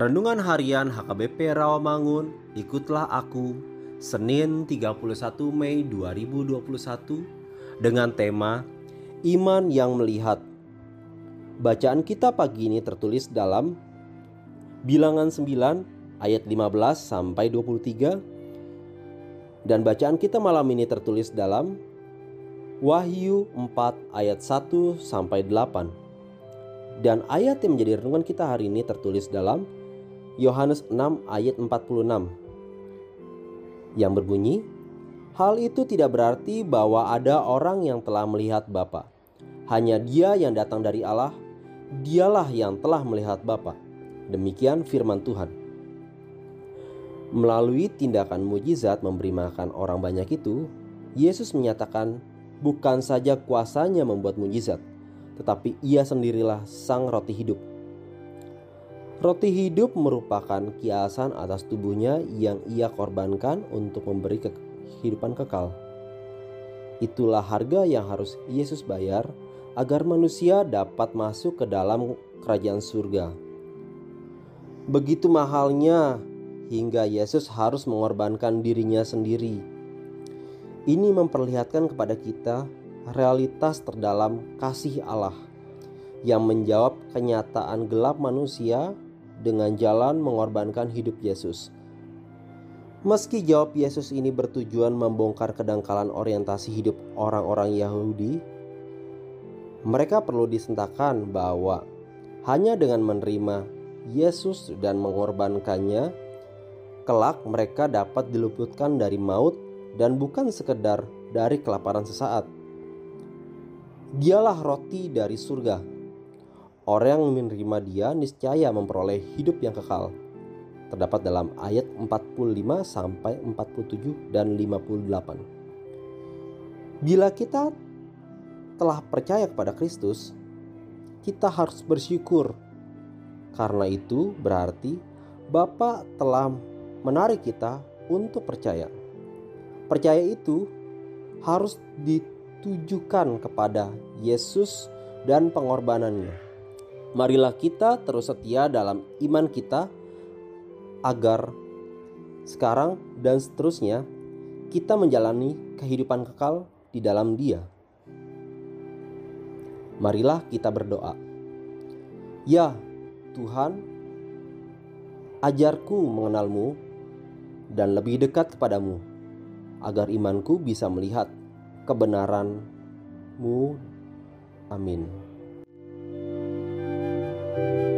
Renungan Harian HKBP Rawamangun, ikutlah aku, Senin 31 Mei 2021 dengan tema Iman yang Melihat. Bacaan kita pagi ini tertulis dalam Bilangan 9 ayat 15 sampai 23 dan bacaan kita malam ini tertulis dalam Wahyu 4 ayat 1 sampai 8. Dan ayat yang menjadi renungan kita hari ini tertulis dalam Yohanes 6 ayat 46 yang berbunyi, Hal itu tidak berarti bahwa ada orang yang telah melihat Bapa. Hanya dia yang datang dari Allah, dialah yang telah melihat Bapa. Demikian firman Tuhan. Melalui tindakan mujizat memberi makan orang banyak itu, Yesus menyatakan bukan saja kuasanya membuat mujizat, tetapi ia sendirilah sang roti hidup. Roti hidup merupakan kiasan atas tubuhnya yang ia korbankan untuk memberi kehidupan kekal. Itulah harga yang harus Yesus bayar agar manusia dapat masuk ke dalam kerajaan surga. Begitu mahalnya hingga Yesus harus mengorbankan dirinya sendiri. Ini memperlihatkan kepada kita realitas terdalam kasih Allah yang menjawab kenyataan gelap manusia dengan jalan mengorbankan hidup Yesus. Meski jawab Yesus ini bertujuan membongkar kedangkalan orientasi hidup orang-orang Yahudi, mereka perlu disentakan bahwa hanya dengan menerima Yesus dan mengorbankannya, kelak mereka dapat diluputkan dari maut dan bukan sekedar dari kelaparan sesaat. Dialah roti dari surga Orang yang menerima dia niscaya memperoleh hidup yang kekal. Terdapat dalam ayat 45 sampai 47 dan 58. Bila kita telah percaya kepada Kristus, kita harus bersyukur. Karena itu berarti Bapa telah menarik kita untuk percaya. Percaya itu harus ditujukan kepada Yesus dan pengorbanannya. Marilah kita terus setia dalam iman kita agar sekarang dan seterusnya kita menjalani kehidupan kekal di dalam Dia. Marilah kita berdoa. Ya Tuhan, ajarku mengenalmu dan lebih dekat kepadamu agar imanku bisa melihat kebenaranmu. Amin. thank you